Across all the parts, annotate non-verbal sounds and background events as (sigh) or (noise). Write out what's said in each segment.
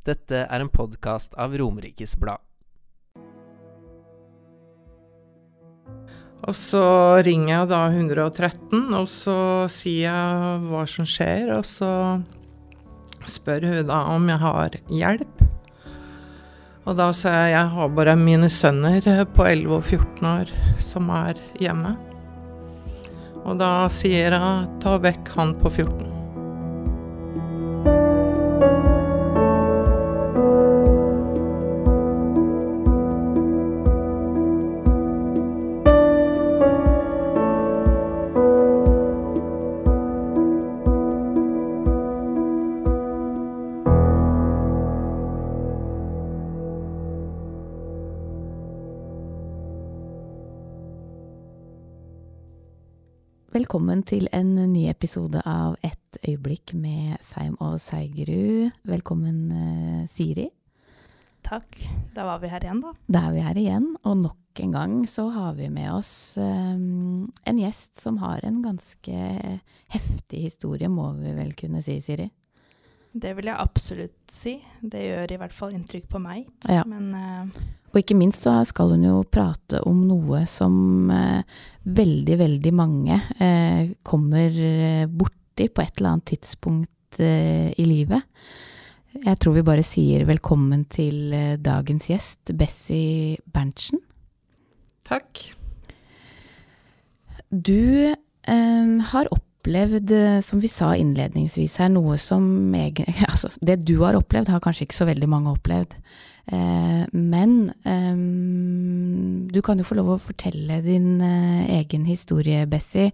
Dette er en podkast av Romerikes Blad. Og så ringer jeg da 113, og så sier jeg hva som skjer, og så spør hun da om jeg har hjelp. Og da sier jeg jeg har bare mine sønner på 11 og 14 år som er hjemme. Og da sier jeg ta vekk han på 14. Velkommen til en ny episode av Et øyeblikk med Seim og Seigerud. Velkommen, eh, Siri. Takk. Da var vi her igjen, da. Da er vi her igjen, og nok en gang så har vi med oss um, en gjest som har en ganske heftig historie, må vi vel kunne si, Siri? Det vil jeg absolutt si. Det gjør i hvert fall inntrykk på meg. Ja. Men uh, Og ikke minst så skal hun jo prate om noe som uh, veldig, veldig mange uh, kommer borti på et eller annet tidspunkt i livet. Jeg tror vi bare sier velkommen til dagens gjest, Bessie Berntsen. Takk. Du har har opplevd, eh, som vi sa innledningsvis her, noe som egen, (laughs) Altså, det du har opplevd, har kanskje ikke så veldig mange opplevd. Eh, men eh, du kan jo få lov å fortelle din eh, egen historie, Bessie.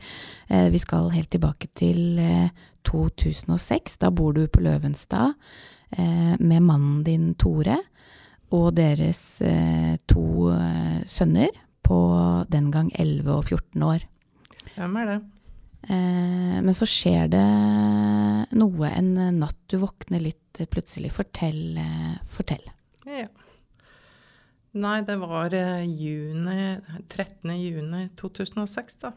Eh, vi skal helt tilbake til eh, 2006. Da bor du på Løvenstad eh, med mannen din Tore og deres eh, to eh, sønner på den gang 11 og 14 år. Hvem er det? Eh, men så skjer det noe en natt du våkner litt plutselig. Fortell. eh, fortell. Ja. Nei, det var eh, juni, 13. juni 2006, da.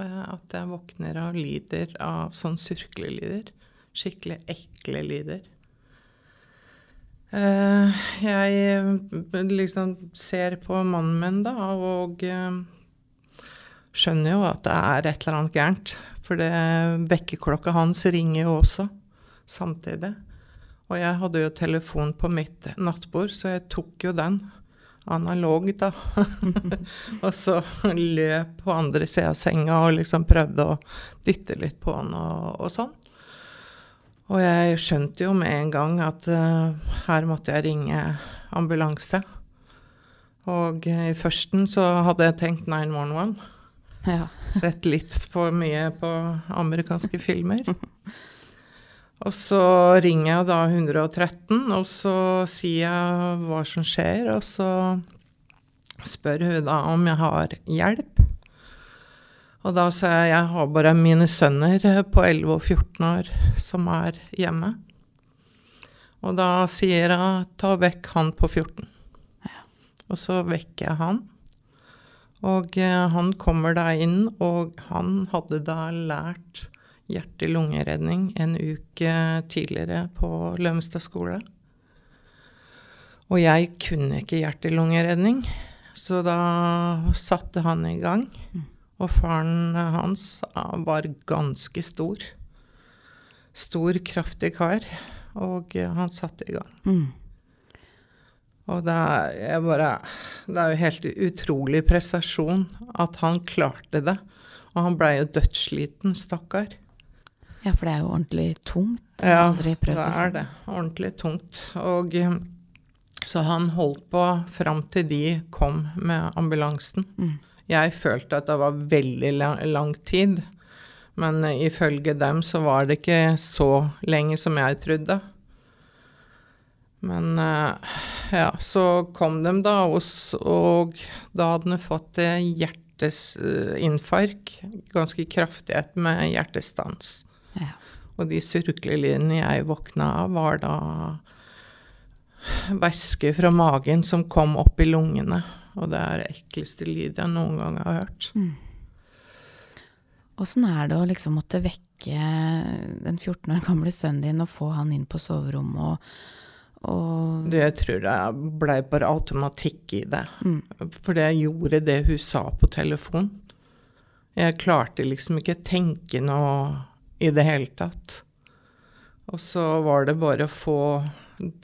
At jeg våkner av lyder av sånn surklelyder. Skikkelig ekle lyder. Jeg liksom ser på mannen min da, og skjønner jo at det er et eller annet gærent. For det vekkerklokka hans ringer jo også samtidig. Og jeg hadde jo telefon på mitt nattbord, så jeg tok jo den. Analog, da. (laughs) og så løp på andre sida av senga og liksom prøvde å dytte litt på han og, og sånn. Og jeg skjønte jo med en gang at uh, her måtte jeg ringe ambulanse. Og eh, i førsten så hadde jeg tenkt 911. Ja. Sett litt for mye på amerikanske filmer. (laughs) Og så ringer jeg da 113, og så sier jeg hva som skjer, og så spør hun da om jeg har hjelp. Og da sier jeg jeg har bare mine sønner på 11 og 14 år som er hjemme. Og da sier jeg ta vekk han på 14. Og så vekker jeg han. Og eh, han kommer da inn, og han hadde da lært hjerte-lungeredning en uke tidligere på Lømstad skole. Og jeg kunne ikke hjerte-lungeredning, så da satte han i gang. Og faren hans var ganske stor. Stor, kraftig kar. Og eh, han satte i gang. Mm. Og det er, bare, det er jo helt utrolig prestasjon at han klarte det. Og han blei jo dødssliten, stakkar. ja, for det er jo ordentlig tungt. Ja, det er det. Ordentlig tungt. Og eh, så han holdt på fram til de kom med ambulansen. Mm. Jeg følte at det var veldig lang, lang tid. Men eh, ifølge dem så var det ikke så lenge som jeg trodde. Men eh, ja, så kom de da, oss, og da hadde de fått hjerteinfarkt. hjertesinfarkt. Ganske kraftighet med hjertestans. Ja. Og de surklelydene jeg våkna av, var da væske fra magen som kom opp i lungene. Og det er det ekleste lyd jeg noen gang har hørt. Åssen er det å liksom måtte vekke den 14 år gamle sønnen din og få han inn på soverommet og, og Det tror jeg blei bare automatikk i det. mm. For jeg gjorde det hun sa på telefon. Jeg klarte liksom ikke tenke noe i det hele tatt. Og så var det bare å få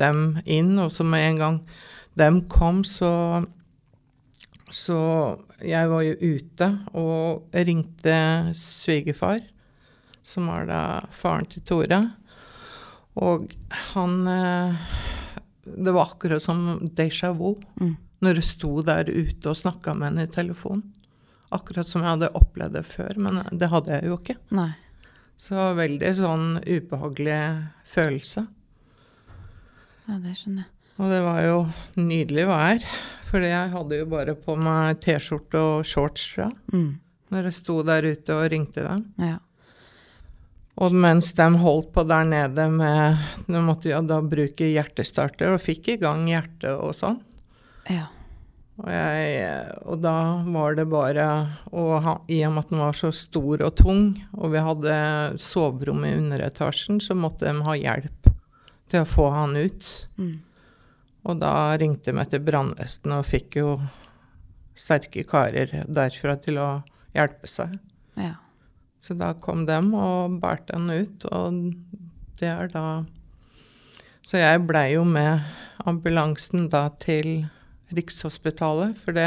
dem inn, og så med en gang dem kom, så Så jeg var jo ute og ringte svigerfar, som var da faren til Tore. Og han eh, Det var akkurat som déjà vu Mm. når jeg sto der ute og snakka med henne i telefon. Akkurat som jeg hadde opplevd det før, men det hadde jeg jo ikke. Nei. Så veldig sånn ubehagelig følelse. Ja, det skjønner jeg. Og det var jo nydelig vær, for jeg hadde jo bare på meg T-skjorte og shorts fra Mm. når jeg sto der ute og ringte dem. Ja. Og mens de holdt på der nede med De måtte jo da bruke hjertestarter og fikk i gang hjertet og sånn. ja. Og, jeg, og da var det bare og I og med at den var så stor og tung, og vi hadde soverom i underetasjen, så måtte de ha hjelp til å få han ut. Mm. Og da ringte de etter brannvesenet og fikk jo sterke karer derfra til å hjelpe seg. ja. Så da kom dem og bærte den ut, og det er da Så jeg blei jo med ambulansen da til Rikshospitalet, for det,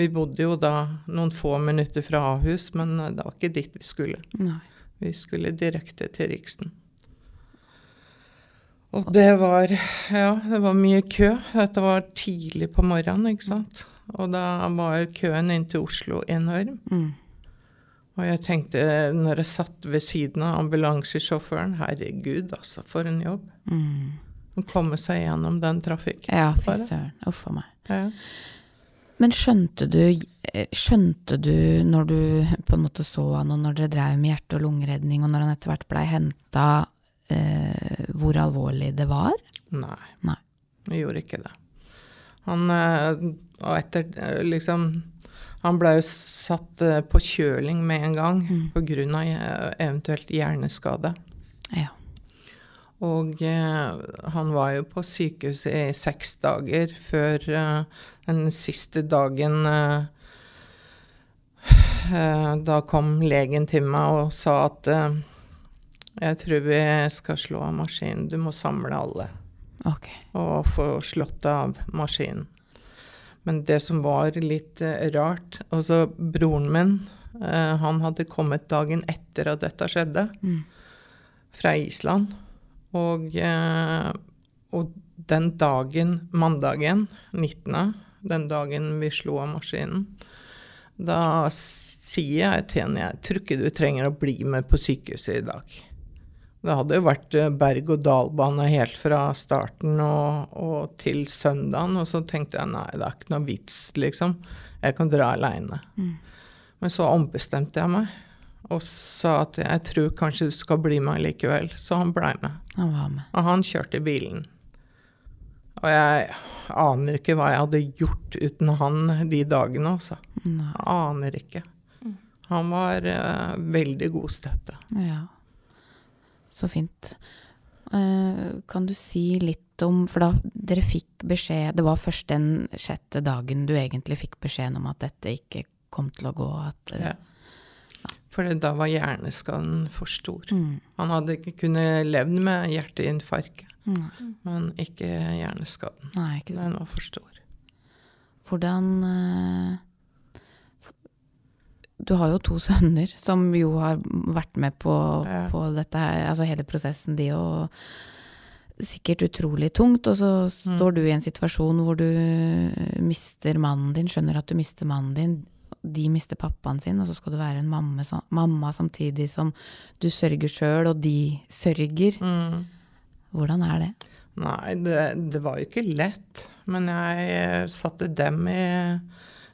vi bodde jo da noen få minutter fra Ahus, men det var ikke dit vi skulle. Nei. Vi skulle direkte til Riksen. Og det var Ja, det var mye kø. Dette var tidlig på morgenen, ikke sant. Og da var jo køen inn til Oslo enorm. Mm. Og jeg tenkte, når jeg satt ved siden av ambulansesjåføren, herregud, altså, for en jobb. Mm. Å komme seg gjennom den trafikken. Ja, fy søren. Uff a meg. Ja. Men skjønte du, eh, skjønte du når du på en måte så han, og når dere drev med hjerte- og lungeredning, og når han etter hvert blei henta, eh, hvor alvorlig det var? Nei. Nei. Jeg gjorde ikke det. Han eh, Og etter eh, liksom Han ble jo satt eh, på kjøling med en gang Mm. av eh, eventuelt hjerneskade. Ja. Og eh, han var jo på sykehuset i seks dager før eh, den siste dagen eh, eh, Da kom legen til meg og sa at jeg tror vi skal slå av maskinen. Du må samle alle Okay. og få slått av maskinen. Men det som var litt eh, rart Altså, broren min, eh, han hadde kommet dagen etter at dette skjedde, Mm. fra Island. Og, eh, og den dagen, mandagen 19., den dagen vi slo av maskinen, da sier jeg til henne jeg tror ikke du trenger å bli med på sykehuset i dag. Det hadde jo vært eh, berg-og-dal-bane helt fra starten og, og til søndagen, og så tenkte jeg nei, det er ikke noe vits, liksom. Jeg kan dra aleine. Mm. Men så ombestemte jeg meg og sa at jeg tror kanskje du skal bli med likevel. Så han blei med. Han var med. Og han kjørte bilen. Og jeg aner ikke hva jeg hadde gjort uten han de dagene, altså. Aner ikke. Han var uh, veldig god støtte. Ja. Så fint. Eh, kan du si litt om For da dere fikk beskjed Det var først den sjette dagen du egentlig fikk beskjeden om at dette ikke kom til å gå? At, eh, Ja. For da var hjerneskaden for stor. mm, Han hadde ikke kunnet levd med hjerteinfarkt, mm, men ikke hjerneskaden. nei, ikke sant. Den var for stor. Hvordan eh, Du har jo to sønner som jo har vært med på, Ja. på dette her, altså hele prosessen, de og Sikkert utrolig tungt, og så står du i en situasjon hvor du mister mannen din, skjønner at du mister mannen din, de mister pappaen sin, og så skal du være en mamma, mamma samtidig som du sørger sjøl, og de sørger. Mm. Hvordan er det? Nei, det, det var jo ikke lett. Men jeg satte dem i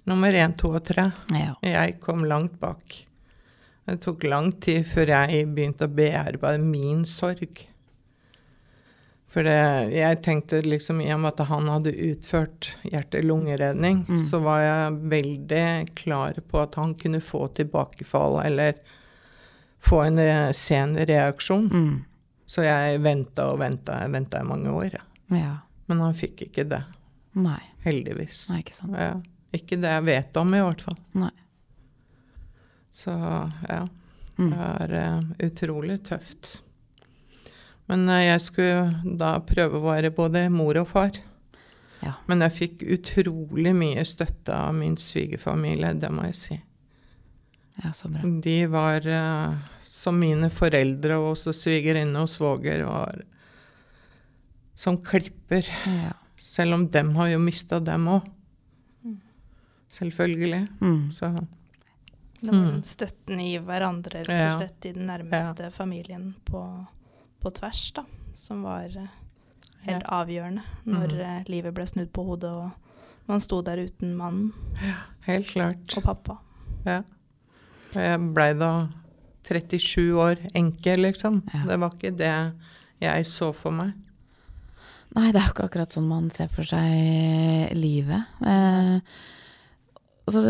nummer én, to og tre. Ja. Jeg kom langt bak. Det tok lang tid før jeg begynte å bearbeide min sorg. For det, jeg tenkte liksom i og med at han hadde utført hjerte-lungeredning, Mm. så var jeg veldig klar på at han kunne få tilbakefall eller få en eh, sen reaksjon. Mm. Så jeg venta og venta. Jeg venta i mange år. Ja. Men han fikk ikke det. Nei. Heldigvis. Nei, ikke sant. Ja. Ikke det jeg vet om, i hvert fall. Nei. Så ja. Mm. Det er uh, utrolig tøft. Men uh, jeg skulle da prøve å være både mor og far. Ja. Men jeg fikk utrolig mye støtte av min svigerfamilie, det må jeg si. Ja, så bra. De var uh, som mine foreldre, og også svigerinne og svoger var som klipper. Ja. Selv om dem har jo mista dem òg. Selvfølgelig. Mm. Så Det Mm. støtten i hverandre, rett og slett, i den nærmeste familien på, på tvers, da. Som var eh, helt avgjørende når Mm. eh, livet ble snudd på hodet og man sto der uten mannen helt klart. og pappa. Ja. Og jeg blei da 37 år enke, liksom. Ja. Det var ikke det jeg så for meg. Nei, det er jo ikke akkurat sånn man ser for seg livet. Eh, og så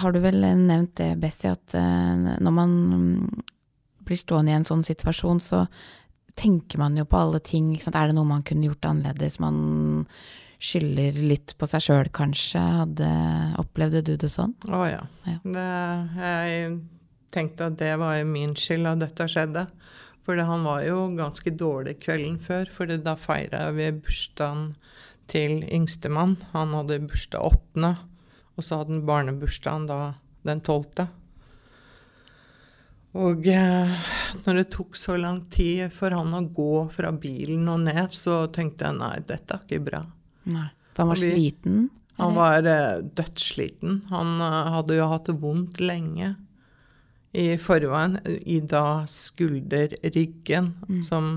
har du vel nevnt det, Bessie, at eh, når man blir stående i en sånn situasjon, så tenker man jo på alle ting. Er det noe man kunne gjort annerledes? Man skylder litt på seg sjøl, kanskje. Hadde, opplevde du det sånn? Å ja. Ja. Det, jeg tenkte at det var min skyld at dette skjedde. For han var jo ganske dårlig kvelden før, for da feira vi bursdagen til yngstemann. Han hadde bursdag åttende, og så hadde han barnebursdagen da den tolvte. Og eh, når det tok så lang tid for han å gå fra bilen og ned, så tenkte jeg nei, dette er ikke bra. Nei. For han var vi- sliten? Han var eh, dødssliten. Han eh, hadde jo hatt det vondt lenge i forveien, i da skulderryggen, Mm. som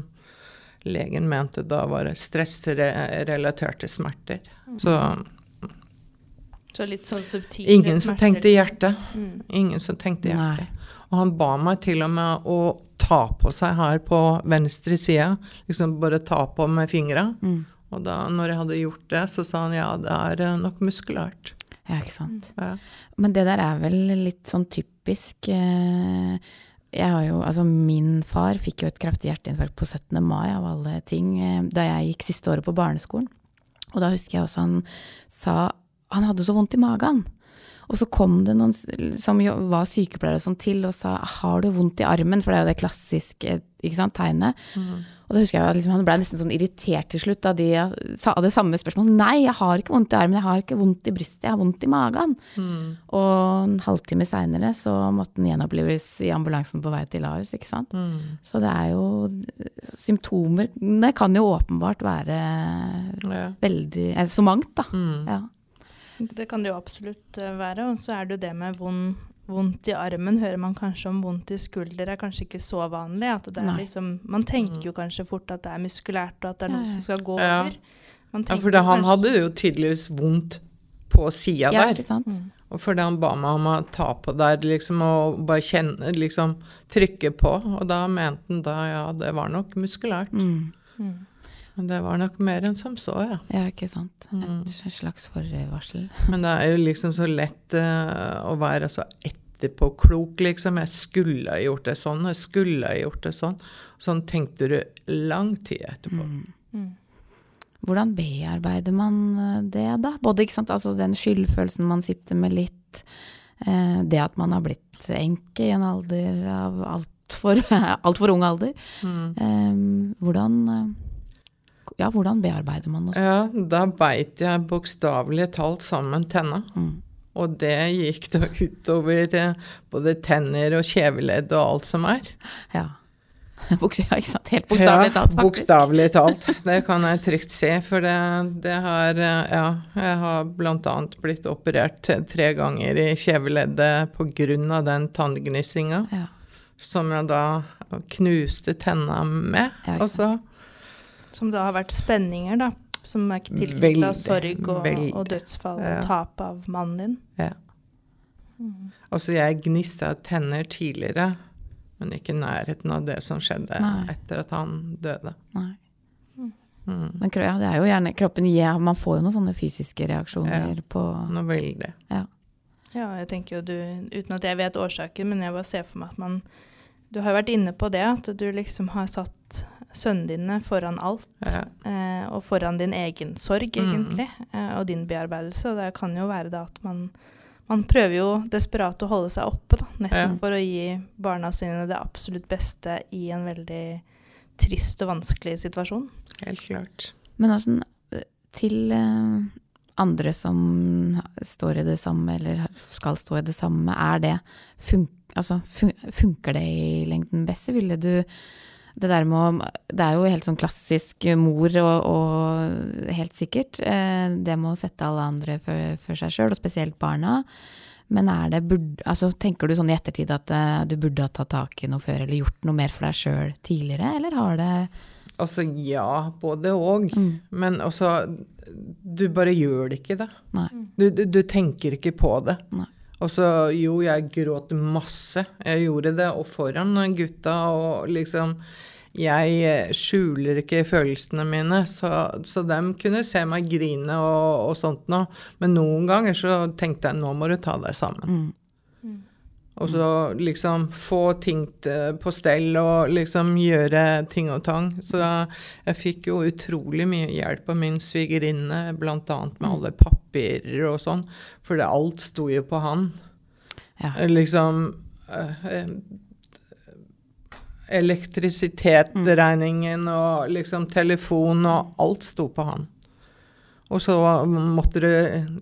legen mente da var stressrelaterte smerter. Mm. Så Så litt sånn subtile ingen som smerter. tenkte hjertet. Mm. Ingen som tenkte Nei. hjertet. Og han ba meg til og med å ta på seg her på venstre side, liksom bare ta på med fingra. Mm. Og da når jeg hadde gjort det, så sa han ja, det er eh, nok muskulært. Ja, ikke sant. Ja. Men det der er vel litt sånn typisk eh, Jeg har jo Altså, min far fikk jo et kraftig hjerteinfarkt på 17. mai, av alle ting, eh, da jeg gikk siste året på barneskolen. Og da husker jeg også han sa Han hadde så vondt i magen. Og så kom det noen som var sykepleiere og sånn til og sa 'har du vondt i armen', for det er jo det klassiske sant, tegnet. Og da husker jeg at liksom, han ble nesten sånn irritert til slutt da de sa det samme spørsmålet. Nei, jeg har ikke vondt i armen, jeg har ikke vondt i brystet, jeg har vondt i magen. Mm. Og en halvtime seinere så måtte han gjenopplives i ambulansen på vei til Ahus, ikke sant. Mm. Så det er jo symptomer Det kan jo åpenbart være Ja. veldig eh, Så mangt, da. Mm. Ja. Det kan det jo absolutt eh, være. Og så er det jo det med vond, vondt i armen, hører man kanskje om vondt i skulder, er kanskje ikke så vanlig. At det er liksom, man tenker jo kanskje fort at det er muskulært, og at det er noe som skal gå over. Man Ja, for det, han hadde jo tydeligvis vondt på sida ja, der. ikke sant. Mm. Og fordi han ba meg om å ta på der liksom, og bare kjenne, liksom trykke på. Og da mente han da ja, det var nok muskulært. Mm. Mm. Men det var nok mer enn som så, ja. Ja, ikke sant. Mm. Et slags forvarsel. (laughs) Men det er jo liksom så lett uh, å være så etterpåklok, liksom. Jeg skulle ha gjort det sånn, jeg skulle ha gjort det sånn. Sånn tenkte du lang tid etterpå. Mm. Mm. Hvordan bearbeider man eh, det, da? Både ikke sant? Altså, den skyldfølelsen man sitter med litt, eh, det at man har blitt enke i en alder av altfor (laughs) alt for ung alder. Mm. Eh, hvordan, eh, ja, hvordan bearbeider man noe sånt? Ja, da beit jeg bokstavelig talt sammen tenna. Mm. Og det gikk da utover eh, både tenner og kjeveledd og alt som er. Ja. (laughs) Boks- ja, ikke sant? Helt bokstavelig talt, faktisk. Ja, Bokstavelig talt. (laughs) Det kan jeg trygt si. For det, det har eh, Ja, jeg har bl.a. blitt operert tre ganger i kjeveleddet pga. den tanngnissinga. Ja. Som jeg da knuste tenna med. Ja, og så Som da har vært spenninger, da. Som er tilknytta sorg og, og dødsfall Ja. og tap av mannen din. Ja. Altså, jeg gnista tenner tidligere, men ikke i nærheten av det som skjedde Nei. etter at han døde. Nei. Mm. Men ja, det er jo gjerne kroppen ja, Man får jo noen sånne fysiske reaksjoner på Noe veldig. Ja. Ja, jeg tenker jo du, uten at jeg vet årsaken, men jeg bare ser for meg at man du har jo vært inne på det, at du liksom har satt sønnene dine foran alt. Ja. Eh, og foran din egen sorg, Mm. egentlig, eh, og din bearbeidelse. Og det kan jo være da at man, man prøver jo desperat å holde seg oppe, da, nettopp Ja. for å gi barna sine det absolutt beste i en veldig trist og vanskelig situasjon. Helt klart. Men altså, til eh, andre som står i det samme, eller skal stå i det samme, er det fun altså, fun Funker det i lengden, best? Ville du det der med å Det er jo helt sånn klassisk mor og, og helt sikkert. eh, Det med å sette alle andre før seg sjøl, og spesielt barna. Men er det burde, altså, tenker du sånn i ettertid at eh, du burde ha tatt tak i noe før, eller gjort noe mer for deg sjøl tidligere, eller har det Altså ja, både og. mm, Men også Du bare gjør det ikke, da. Nei. Du, du, du tenker ikke på det. Nei. Og så jo, jeg gråt masse. Jeg gjorde det, og foran gutta, og liksom Jeg eh, skjuler ikke følelsene mine, så, så de kunne se meg grine og, og sånt noe. Men noen ganger så tenkte jeg nå må du ta deg sammen. mm, Og så liksom få ting på stell og liksom gjøre ting og tang. Så jeg fikk jo utrolig mye hjelp av min svigerinne, bl.a. med alle papirer og sånn. For det, alt sto jo på han. ja. Liksom eh, eh, Elektrisitetsregningen og liksom telefon og alt sto på han. Og så måtte du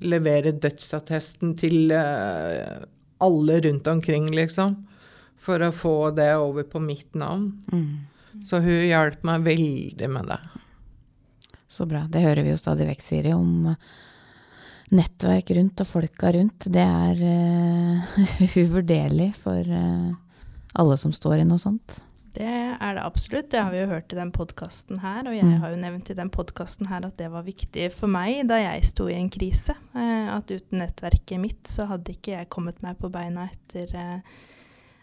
levere dødsattesten til eh, alle rundt omkring, liksom. For å få det over på mitt navn. Mm. Så hun hjalp meg veldig med det. Så bra. Det hører vi jo stadig vekk, Siri, om nettverk rundt og folka rundt. Det er uh, (laughs) uvurderlig for uh, alle som står i noe sånt. Det er det absolutt. Det har vi jo hørt i den podkasten her. Og jeg Mm. har jo nevnt i den podkasten her at det var viktig for meg da jeg sto i en krise. Eh, at uten nettverket mitt så hadde ikke jeg kommet meg på beina etter eh,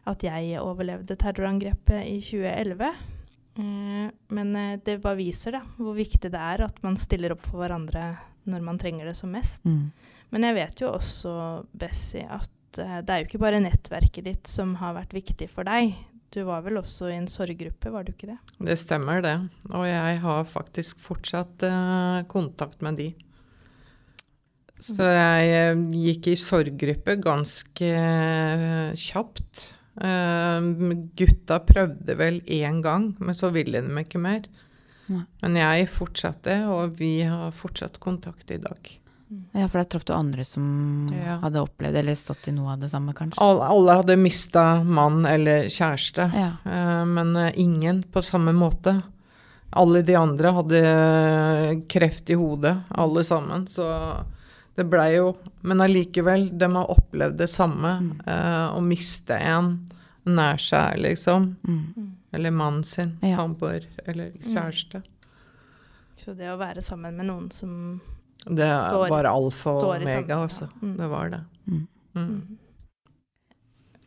at jeg overlevde terrorangrepet i 2011. Eh, men det bare viser da, hvor viktig det er at man stiller opp for hverandre når man trenger det som mest. Mm. Men jeg vet jo også, Bessie, at det er jo ikke bare nettverket ditt som har vært viktig for deg. Du var vel også i en sorggruppe, var du ikke det? Det stemmer, det. Og jeg har faktisk fortsatt uh, kontakt med de. Så jeg eh, gikk i sorggruppe ganske eh, kjapt. Eh, gutta prøvde vel én gang, men så ville de ikke mer. Nei. Men jeg fortsatte, og vi har fortsatt kontakt i dag. Ja, for der traff du andre som Ja. hadde opplevd eller stått i noe av det samme, kanskje? Alle, alle hadde mista mann eller kjæreste, Ja. eh, men eh, ingen på samme måte. Alle de andre hadde eh, kreft i hodet, alle sammen. Så det blei jo Men allikevel, de har opplevd det samme. Mm. eh, å miste en nær seg, liksom. Mm. Eller mannen sin, Ja. samboer eller kjæreste. Så det å være sammen med noen som Det Står- var alfa og omega, altså. ja. Mm. Det var det. Mm. Mm.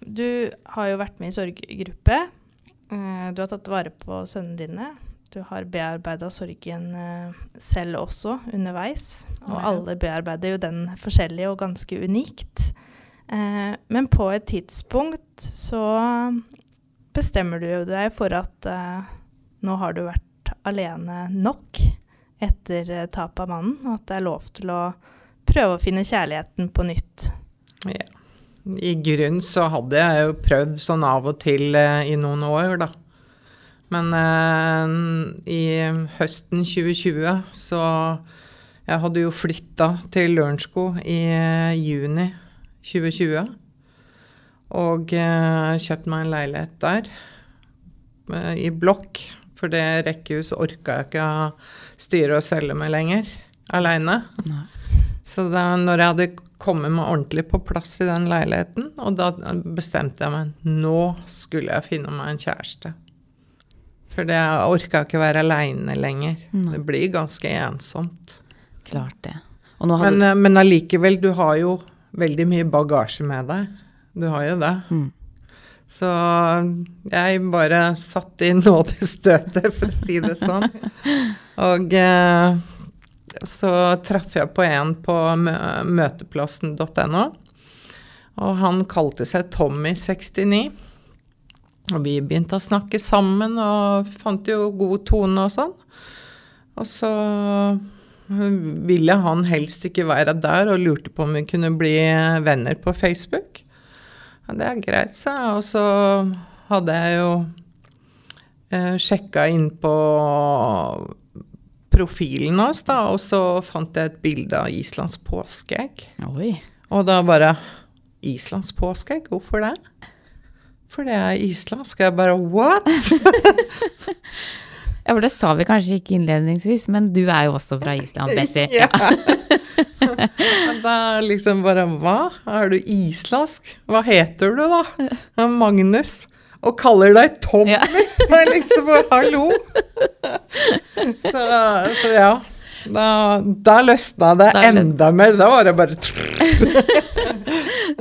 Du har jo vært med i sorggruppe. Eh, Du har tatt vare på sønnene dine. Du har bearbeida sorgen eh, selv også underveis. Og Ja. alle bearbeider jo den forskjellig og ganske unikt. Eh, Men på et tidspunkt så bestemmer du deg for at nå har du vært alene nok etter eh, tapet av mannen, og at det er lov til å prøve å finne kjærligheten på nytt. Ja. I grunn så hadde jeg jo prøvd sånn av og til eh, i noen år, da. Men eh, i høsten 2020 så Jeg hadde jo flytta til Lørenskog i eh, juni 2020. Og kjøpt meg en leilighet der, i blokk. For det rekkehuset orka jeg ikke å styre og selge med lenger, aleine. Så da når jeg hadde kommet meg ordentlig på plass i den leiligheten, og da bestemte jeg meg nå skulle jeg finne meg en kjæreste. For det jeg orka ikke være aleine lenger. Nei. Det blir ganske ensomt. Klart det. Men, du eh, men allikevel, du har jo veldig mye bagasje med deg. Du har jo det. mm. Så jeg bare satt i (laughs) nådestøtet, for å si det sånn. Og eh, så traff jeg på en på møteplassen.no. Og han kalte seg Tommy69. Og vi begynte å snakke sammen og fant jo god tone og sånn. Og så ville han helst ikke være der og lurte på om vi kunne bli venner på Facebook. Ja, det er greit, sa jeg. Og så hadde jeg jo eh, sjekka inn på profilen hans, da, og så fant jeg et bilde av Islands påskeegg. Oi. Og da bare Islands påskeegg? Hvorfor det? For det er islandsk. Jeg bare what? (laughs) Ja, for det sa vi kanskje ikke innledningsvis, men du er jo også fra Island, Bessie. (laughs) ja. Da liksom bare Hva? Er du islask? Hva heter du, da? Magnus. Og kaller deg Tommy? Ja. (laughs) Det er liksom bare Hallo! Så, så ja. Da, da løsna det Da enda mer. Da var det bare (laughs)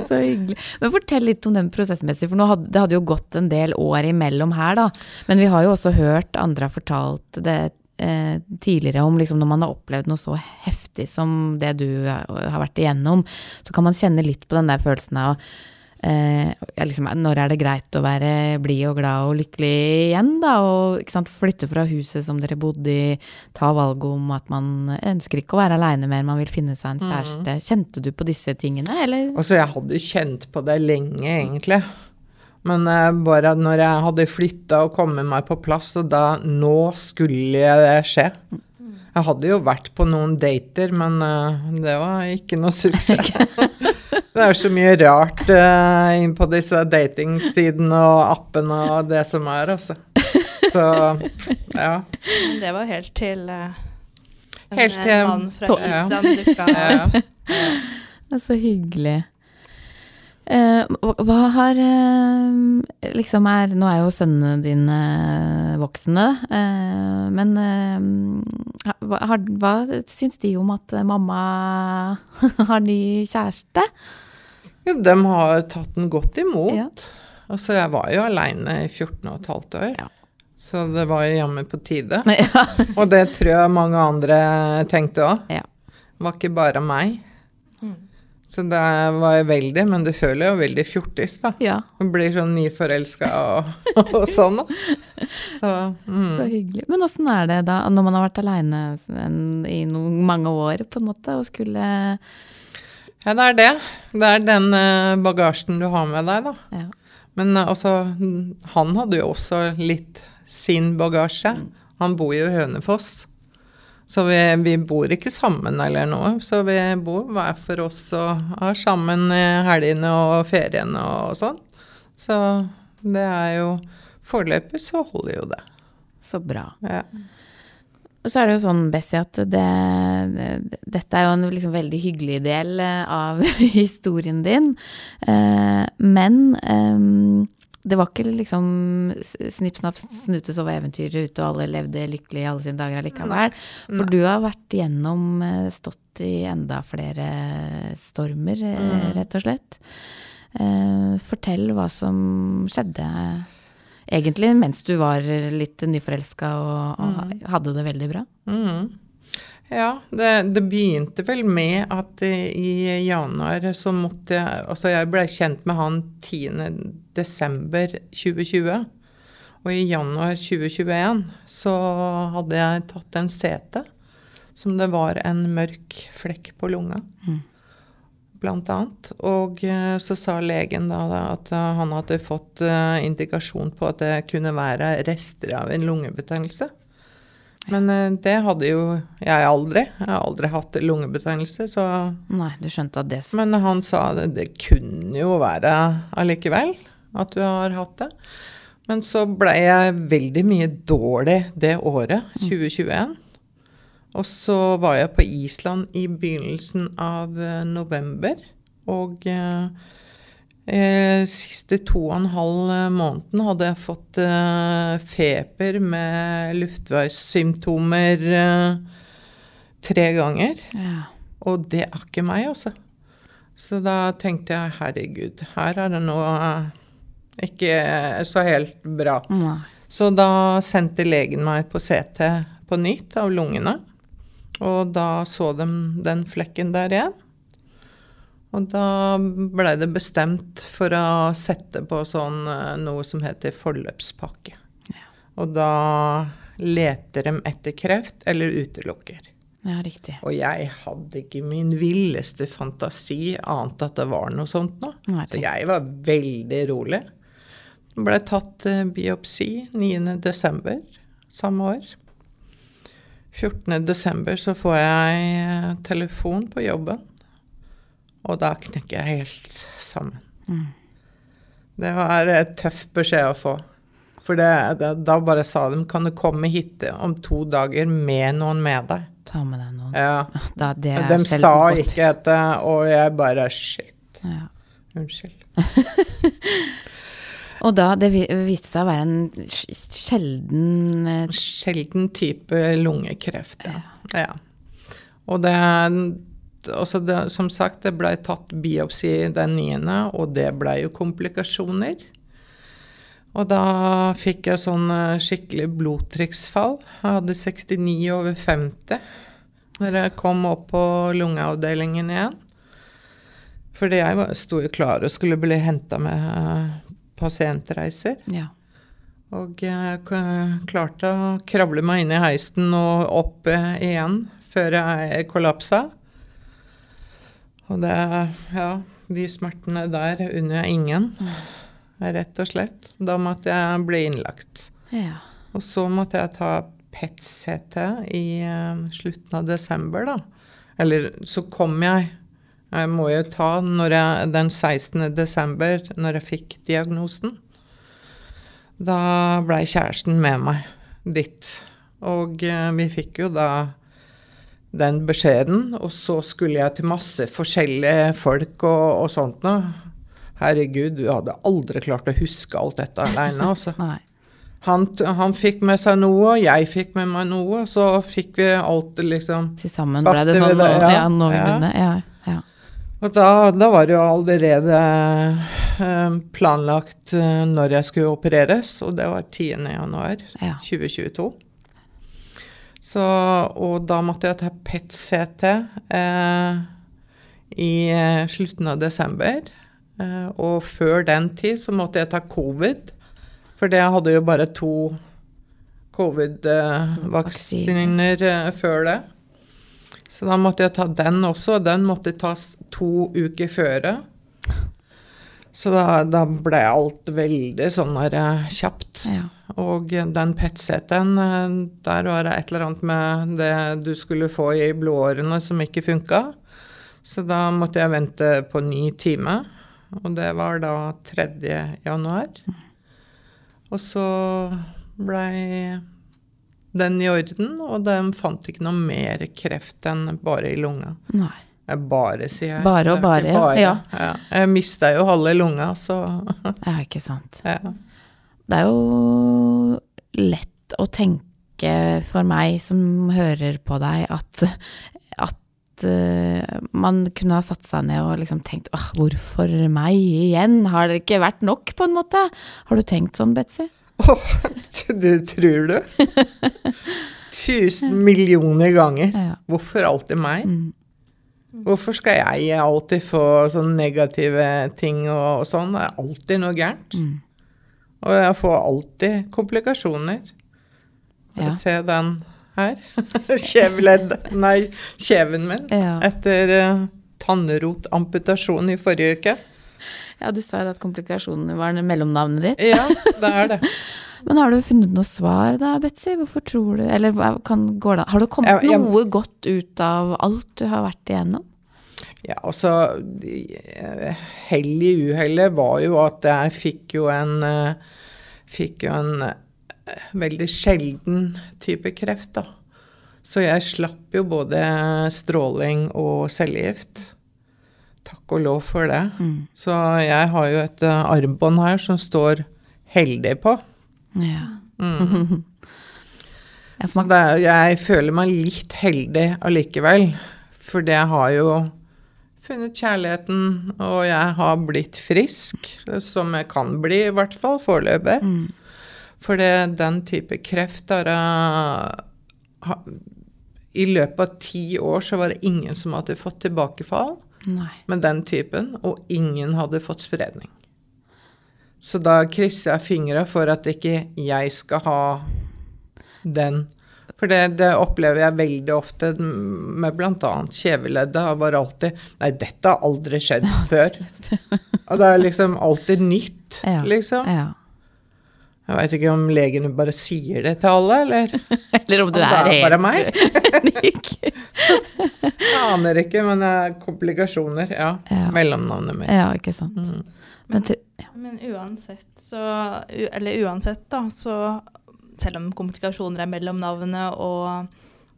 Så hyggelig. Men fortell litt om den prosessmessig, for hadde, det hadde jo gått en del år imellom her, da. Men vi har jo også hørt andre har fortalt det eh, tidligere om liksom når man har opplevd noe så heftig som det du har vært igjennom, så kan man kjenne litt på den der følelsen av eh, liksom, Når er det greit å være blid og glad og lykkelig igjen, da? Og ikke sant, flytte fra huset som dere bodde i, ta valget om at man ønsker ikke å være aleine mer, man vil finne seg en kjæreste. Kjente du på disse tingene, eller? Altså, jeg hadde kjent på det lenge, egentlig. Men eh, bare når jeg hadde flytta og kommet meg på plass, og da Nå skulle det skje. Jeg hadde jo vært på noen dater, men eh, det var ikke noe suksess. (laughs) det er så mye rart uh, inn på disse datingsidene og appene og det som er, altså. Så ja. Men det var helt til uh, en Helt til- mann fra Ja. Island dukka ja. Det er så hyggelig. Eh, hva- har eh, liksom er Nå er jo sønnene dine voksne, eh, men eh, hva, har, hva syns de om at mamma (laughs) har ny kjæreste? Jo, de har tatt den godt imot. Ja. Altså, jeg var jo aleine i 14 og et halvt år. Ja. Så det var jo jammen på tide. (laughs) ja. Og det tror jeg mange andre tenkte òg. Ja. Det var ikke bare meg. Mm. Så det var jeg veldig, men du føler jo veldig fjortis, da. ja. Du blir sånn nyforelska og, (laughs) og sånn. Så mm. Så hyggelig. Men åssen er det da, når man har vært aleine i noen, mange år, på en måte, og skulle Ja, det er det. Det er den eh, bagasjen du har med deg, da. Ja. Men eh, altså, mm, han hadde jo også litt sin bagasje. Han bor jo i Hønefoss. Så vi, vi bor ikke sammen eller noe. Så vi bor hver for oss og har sammen helgene og feriene og sånn. Så det er jo Foreløpig så holder jo det. Så bra. Ja. Og så er det jo sånn, Bessie, at det, det, dette er jo en liksom veldig hyggelig del eh, av (laughs) historien din. Eh, men eh, det var ikke liksom snipp, snapp, snute, så var eventyret ute, og alle levde lykkelig i alle sine dager allikevel. For du har vært gjennom, eh, stått i enda flere stormer, eh, Mm. rett og slett. Eh, fortell hva som skjedde egentlig mens du var litt nyforelska og, og hadde det veldig bra. Mhm. Ja, det, det begynte vel med at eh, i januar så måtte jeg Altså, jeg blei kjent med han 10. desember 2020. Og i januar 2021 så hadde jeg tatt en CT som det var en mørk flekk på lunga. Mm. Blant annet. Og eh, så sa legen da at eh, han hadde fått indikasjon på at det kunne være rester av en lungebetennelse. Men eh, det hadde jo jeg aldri. Jeg har aldri hatt lungebetennelse, så Nei, du skjønte at det Men han sa det, det kunne jo være allikevel at du har hatt det. Men så ble jeg veldig mye dårlig det året, 2021. Og så var jeg på Island i begynnelsen av eh, november. Og eh, eh, siste to og en halv eh, måneden hadde jeg fått eh, feber med luftveissymptomer eh, tre ganger. ja. Og det er ikke meg, altså. Så da tenkte jeg herregud, her er det noe eh, ikke så helt bra. Nei. Så da sendte legen meg på CT på nytt av lungene. Og da så de den flekken der igjen. Og da blei det bestemt for å sette på sånn eh, noe som heter forløpspakke. Og da leter de etter kreft eller utelukker. Ja, riktig. Og jeg hadde ikke min villeste fantasi annet at det var noe sånt nå. Nei, Så jeg var veldig rolig. Det ble tatt eh, biopsi 9.12. samme år. 14.12. så får jeg eh, telefon på jobben, og da knekker jeg helt sammen. Mm. Det var en tøff beskjed å få. For det, det, da bare sa de kan du komme hit om to dager med noen med deg. Ta med deg noen. Ja. (laughs) Da, det er De sa godt. ikke dette, og jeg bare Shit. Ja. Unnskyld. (laughs) Og da, det viste seg å være en sjelden eh, Sjelden type lungekreft, ja. ja. Og det også det, Som sagt, det blei tatt biopsi den niende, og det blei jo komplikasjoner. Og da fikk jeg sånn eh, skikkelig blodtrykksfall. Jeg hadde 69 over 50 når jeg kom opp på lungeavdelingen igjen. Fordi jeg sto jo klar og skulle bli henta med eh, pasientreiser. Ja. Og jeg klarte å kravle meg inn i heisen og opp eh, igjen før jeg kollapsa. Og det Ja, de smertene der unner jeg ingen, rett og slett. Da måtte jeg bli innlagt. ja. Og så måtte jeg ta PET-CT i eh, slutten av desember, da. Eller så kom jeg. Jeg må jo ta jeg, den 16. desember, når jeg fikk diagnosen. Da blei kjæresten med meg dit. Og eh, vi fikk jo da den beskjeden, og så skulle jeg til masse forskjellige folk og, og sånt noe. Herregud, du hadde aldri klart å huske alt dette aleine, altså. (laughs) Han, han fikk med seg noe, og jeg fikk med meg noe, og så fikk vi alt liksom Til sammen ble det sånn det, ja. ja, noenlunde. Ja. Ja. Og da, da var det jo allerede eh, planlagt eh, når jeg skulle opereres, og det var 10. januar Ja. 2022. Så, og da måtte jeg ta PET-CT eh, i eh, slutten av desember. Eh, og før den tid så måtte jeg ta covid, for det hadde jo bare to covid-vaksiner eh, før det. Så da måtte jeg ta den også, og den måtte tas to uker føre. Så da, da ble alt veldig sånn der eh, kjapt. Ja. Og den PET-CT-en, eh, der var det et eller annet med det du skulle få i blodårene som ikke funka. Så da måtte jeg vente på ny time, og det var da 3. januar. Og så blei den i orden, og de fant ikke noe mer kreft enn bare i lunga. Nei. Jeg bare, sier jeg. Bare og bare, bare, ja. ja. Jeg mista jo halve lunga, så (laughs) Ja, ikke sant. ja. Det er jo lett å tenke for meg som hører på deg, at, at eh, man kunne ha satt seg ned og liksom tenkt åh, hvorfor meg igjen? Har det ikke vært nok, på en måte? Har du tenkt sånn, Betzy? (laughs) Du tror du? (laughs) Tusen millioner ganger. Hvorfor alltid meg? Mm. Hvorfor skal jeg alltid få sånne negative ting og, og sånn? Det er alltid noe gærent. Mm. Og jeg får alltid komplikasjoner. Ja. Se den her. (laughs) Kjeveledd Nei, kjeven min. Ja. Etter uh, tannrotamputasjon i forrige uke. Ja, du sa jo at komplikasjonene var mellomnavnet ditt. Ja, det er det. (laughs) Men har du funnet noe svar da, Betzy? Hvorfor tror du Eller kan, går det Har det kommet Jeg- jeg- noe godt ut av alt du har vært igjennom? Ja, altså eh, Hell i uhellet var jo at jeg fikk jo en eh, Fikk jo en eh, veldig sjelden type kreft, da. Så jeg slapp jo både stråling og cellegift. Takk og lov for det. Mm. Så jeg har jo et eh, armbånd her som står 'heldig' på. Ja. Mm. (laughs) Så det, jeg føler meg litt heldig allikevel. For jeg har jo funnet kjærligheten, og jeg har blitt frisk. Som jeg kan bli, i hvert fall foreløpig. mm. For det, den type kreft har jeg I løpet av ti år så var det ingen som hadde fått tilbakefall. Nei. med den typen, og ingen hadde fått spredning. Så da krysser jeg fingra for at ikke jeg skal ha den. For det, det opplever jeg veldig ofte med bl.a. kjeveleddet. Det var alltid Nei, dette har aldri skjedd (laughs) før. Og det er liksom alltid nytt, liksom. Ja. Ja. Jeg veit ikke om legene bare sier det til alle, eller (laughs) Eller om om du det er er bare meg. Jeg (laughs) aner ikke, men det er komplikasjoner. Ja. Ja. Mellomnavnet mitt. Ja, ikke sant. Mm. Men Men uansett så Eller uansett, da, så Selv om komplikasjoner er mellom navnet, og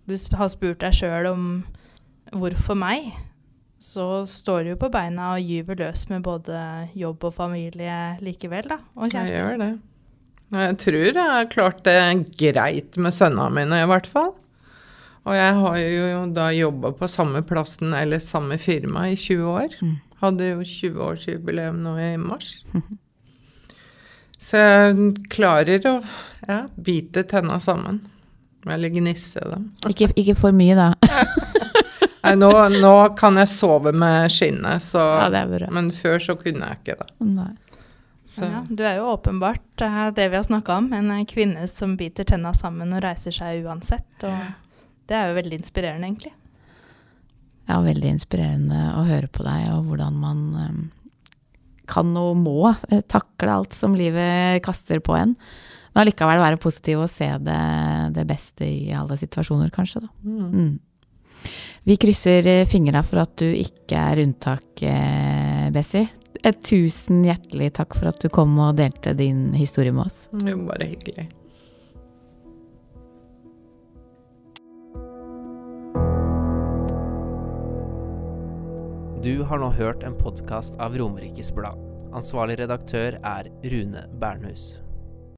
du har spurt deg sjøl om hvorfor meg, så står du jo på beina og gyver løs med både jobb og familie likevel, da. Og Jeg gjør det. Jeg tror jeg har klart det greit med sønnene mine, i hvert fall. Og jeg har jo da jobba på samme plassen eller samme firma i 20 år. Mm. Hadde jo 20-årsjubileum nå i mars. Så jeg klarer å ja, bite tenna sammen. Eller gnisse dem. ikke, ikke for mye, da. (laughs) Nei, nå, nå kan jeg sove med skinnet, så Ja, det bra. Men før så kunne jeg ikke det. Nei. Så Ja, du er jo åpenbart eh, det vi har snakka om, en eh, kvinne som biter tenna sammen og reiser seg uansett. Og det er jo veldig inspirerende, egentlig. Ja, veldig inspirerende å høre på deg, og hvordan man eh, kan og må takle alt som livet kaster på en. Men allikevel være positiv og se det, det beste i alle situasjoner, kanskje, da. mm. Mm. Vi krysser fingra for at du ikke er unntak, eh, Bessie. Tusen hjertelig takk for at du kom og delte din historie med oss. Det var bare hyggelig. Du har nå hørt en podkast av Romerikes Blad. Ansvarlig redaktør er Rune Bernhus.